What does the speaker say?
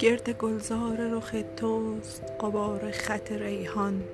گرد گلزار رخ توست قبار خط ریحان.